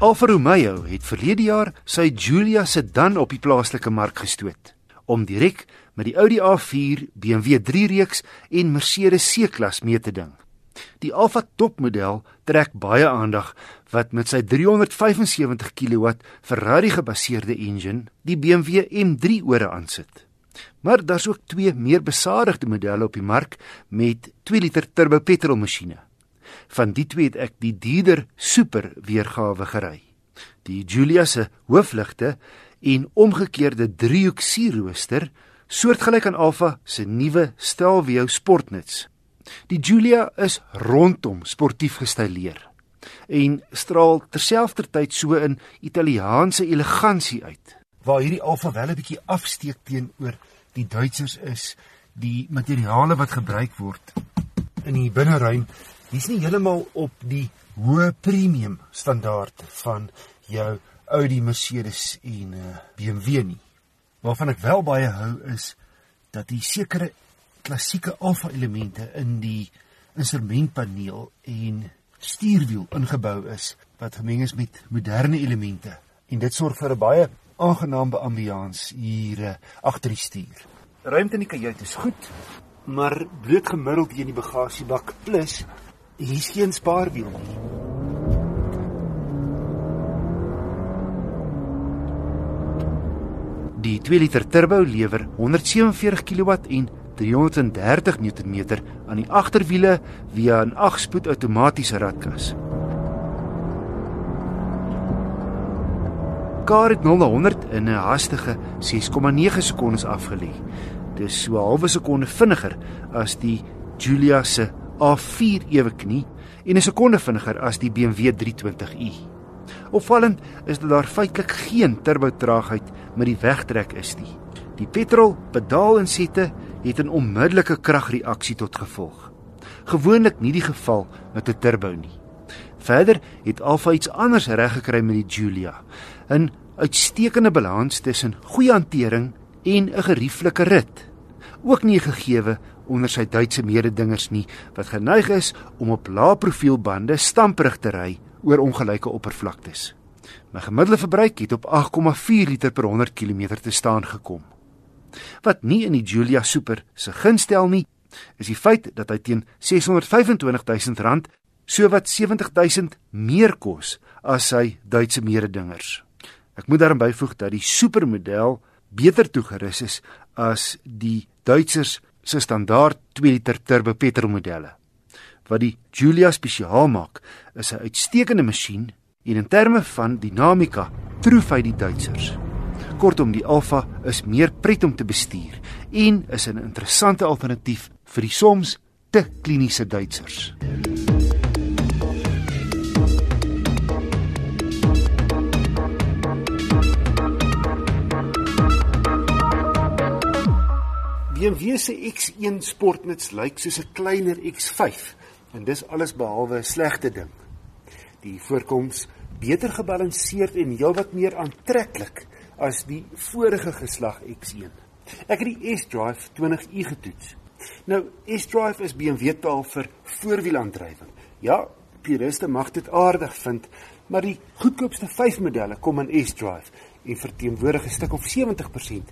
Alfa Romeo het verlede jaar sy Giulia sedan op die plaaslike mark gestoot om direk met die Audi A4, BMW 3 reeks en Mercedes C-klas mee te ding. Die Alfa topmodel trek baie aandag wat met sy 375 kW Ferrari gebaseerde engine die BMW M3 ore aansit. Maar daar's ook twee meer besadigde modelle op die mark met 2 liter turbo petrolmasjiene. Van die twee het ek die dierder super weergawe gery. Die Giulia se hoofligte en omgekeerde driehoek sierrooster soortgelyk aan Alfa se nuwe Stelvio Sportnuts. Die Giulia is rondom sportief gestyleer en straal terselfdertyd so in Italiaanse elegansie uit. Waar hierdie Alfa wel 'n bietjie afsteek teenoor die Duitsers is, die materiale wat gebruik word in die binneruim, dis nie heeltemal op die hoë premium standaard van jou Audi, Mercedes en uh, eh, BMW nie. Waarvan ek wel baie hou is dat die sekere klassieke Alfa elemente in die instrumentpaneel en stuurwiel ingebou is wat gemeng is met moderne elemente en dit sorg vir 'n baie aangename ambiance hier uh, agter die stuur. Ruimte in die kajuit is goed, maar bloot gemiddeld hier in die bagasiebak plus hier's geen spaarwiel nie. Die 2 liter turbo lewer 147 kW en 330 Nm aan die agterwiele via 'n 8-spoed outomatiese ratkas. Kar het 0 na 100 in 'n hastige 6,9 sekondes afgelê. Dis so 'n halwe sekonde vinniger as die Giulia se A4 ewe knie en 'n sekonde vinniger as die BMW 320i. Opvallend is dat daar feitelik geen turbotraagheid met die wegtrek is nie. Die petrol pedaalinsette het 'n onmiddellike kragreaksie tot gevolg. Gewoonlik nie die geval met 'n turbo nie. Verder het Alfa iets anders reggekry met die Giulia. 'n Uitstekende balans tussen goeie hantering en 'n gerieflike rit. Ook nie gegeewe onder sy Duitse mededingers nie wat geneig is om op lae profielbande stamperig te ry oor ongelyke oppervlaktes. My gemiddelde verbruik het op 8,4 liter per 100 km te staan gekom. Wat nie in die Julia Super se gunstel nie, is die feit dat hy teen 625 000 rand sowat 70 000 meer kos as sy Duitse mededingers. Ek moet daarin byvoeg dat die supermodel beter toegerus is as die Duitsers se standaard 2 liter turbo petrolmodelle. Wat die Julia spesiaal maak, is 'n uitstekende masjien en in terme van dinamika troef hy die Duitsers. Kortom, die Alfa is meer pret om te bestuur en is 'n interessante alternatief vir die soms te kliniese Duitsers. BMW se X1 Sportnuts lyk soos 'n kleiner X5 en dis alles behalwe 'n slegte ding. Die voorkoms beter gebalanseerd en heelwat meer aantreklik as die vorige geslag X1. Ek het die S-Drive 20i getoets. Nou, S-Drive is BMW taal vir voorwielaandrywing. Ja, puriste mag dit aardig vind, maar die goedkoopste 5 modelle kom in S-Drive en verteenwoordig 'n stuk of 70%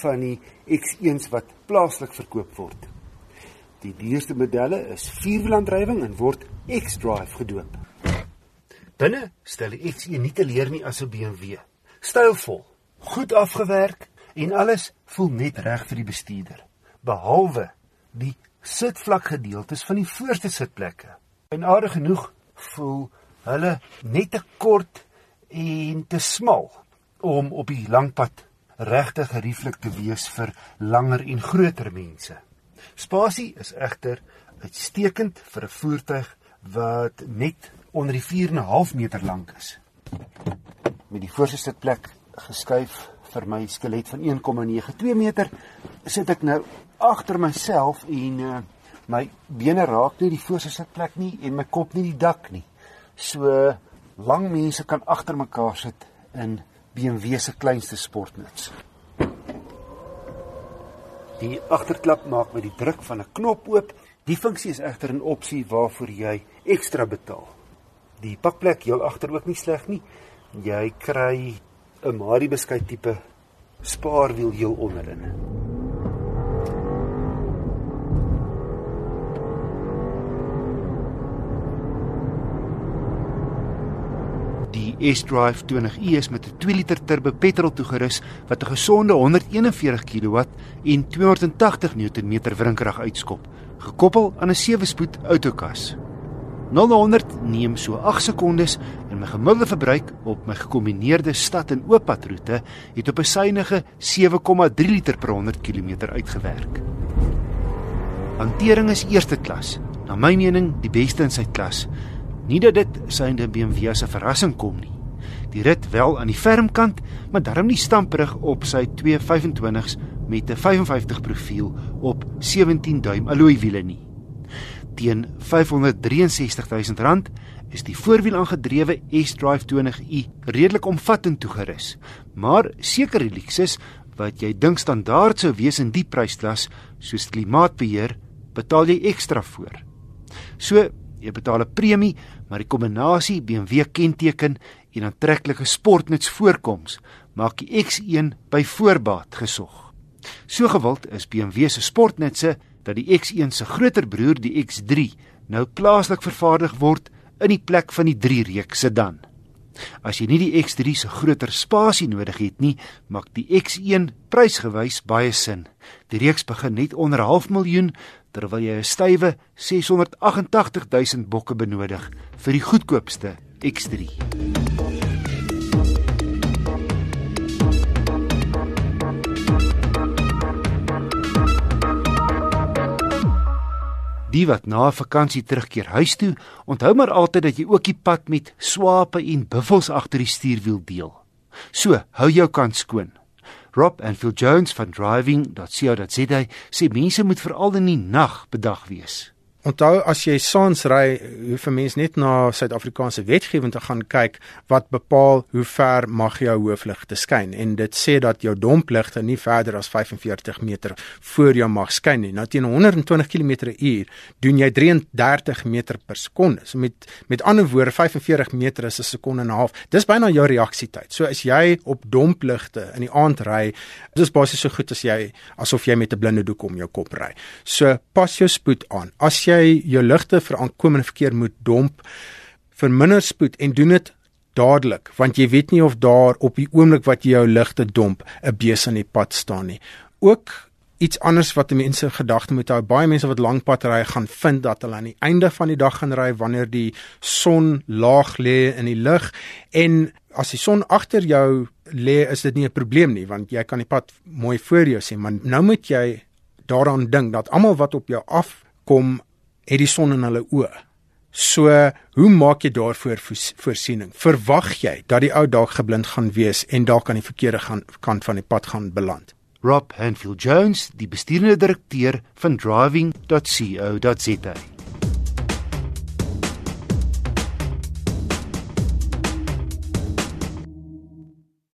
van die X1s wat plaaslik verkoop word. Die duurste modelle is vierwielaandrywing en word X-Drive gedoop. Binne stel die X1 nie te leer nie as 'n BMW. Stylvol, goed afgewerk en alles voel net reg vir die bestuurder behalwe die sitvlakgedeeltes van die voorste sitplekke. En aardig genoeg voel hulle net te kort en te smal om op die lang pad regtig gerieflik te wees vir langer en groter mense. Spasie is egter uitstekend vir 'n voertuig wat net onder die 4.5 meter lank is. Met die voorste sitplek geskuif vir my skelet van 1,92 meter sit ek nou agter myself en uh, my bene raak nie die voorste sitplek nie en my kop nie die dak nie. So lang mense kan agter mekaar sit in BMW se kleinste sportnuts. Die agterklap maak met die druk van 'n knop oop. Die funksie is egter 'n opsie waarvoor jy ekstra betaal. Die pakplek heel agter ook nie sleg nie Jy kry 'n Mari beskuit tipe spaarwiel heel onderin. S-Drive 20e is met 'n 2 liter turbo petrol toegerus wat 'n gesonde 141 kW en 280 Nm wrinkrag uitskop, gekoppel aan 'n 7-spoed outokas. 0 na 100 neem so 8 sekondes en my gemiddelde verbruik op my gekombineerde stad en ooppadroete het op 'n suiwige 7,3 liter per 100 km uitgewerk. Hantering is eerste klas. Na my mening die beste in sy klas. Nie dat dit synde BMW 'n verrassing kom nie. Die rit wel aan die ferm kant, maar darm nie stamperig op sy 225s met 'n 55 profiel op 17 duim alloy wiele nie teen R563 000 is die voorwiel aangedrewe S-Drive 20i redelik omvattend toegerus. Maar sekere luksus wat jy dink standaard sou wees in die prysklas, soos klimaatbeheer, betaal jy ekstra vir. So, jy betaal 'n premie, maar die kombinasie BMW kenteken en aantreklike sportnuts voorkoms maak die X1 by voorbaat gesog. So gewild is BMW se sportnutse dat die X1 se groter broer, die X3, nou plaaslik vervaardig word in die plek van die 3 reeks sedan. As jy nie die X3 se groter spasie nodig het nie, maak die X1 prysgewys baie sin. Die reeks begin net onder 'n half miljoen terwyl jy 'n stywe 688 000 bokke benodig vir die goedkoopste X3. Die wat na vakansie terugkeer huis toe, onthou maar altyd dat jy ook die pad met swape en buffels agter die stuurwiel deel. So, hou jou kant skoon. Rob and Phil Jones van driving.co.za sê mense moet veral in die nag bedag wees. Onthou as jy saans ry, hoef 'n mens net na Suid-Afrikaanse wetgewing te gaan kyk wat bepaal hoe ver mag jou hoofligte skyn en dit sê dat jou dompligte nie verder as 45 meter voor jou mag skyn nie. Nou teen 120 km/h doen jy 33 meter per sekonde. So met met ander woorde 45 meter is 'n sekonde en 'n half. Dis byna jou reaksietyd. So as jy op dompligte in die aand ry, dis basies so goed as jy asof jy met 'n blinde doek om jou kop ry. So pas jou spoed aan. As jy jy jou ligte vir aankomende verkeer moet domp verminder spoed en doen dit dadelik want jy weet nie of daar op die oomblik wat jy jou ligte domp 'n bees aan die pad staan nie. Ook iets anders wat mense gedagte moet hou. Baie mense wat lank pad ry gaan vind dat hulle aan die einde van die dag gaan ry wanneer die son laag lê in die lug en as die son agter jou lê is dit nie 'n probleem nie want jy kan die pad mooi voor jou sien, maar nou moet jy daaraan dink dat almal wat op jou afkom het die son in hulle oë. So, hoe maak jy daarvoor voorsiening? Verwag jy dat die ou dalk geblind gaan wees en dalk aan die verkeerde gaan, kant van die pad gaan beland? Rob Hanfield Jones, die bestuurende direkteur van driving.co.za.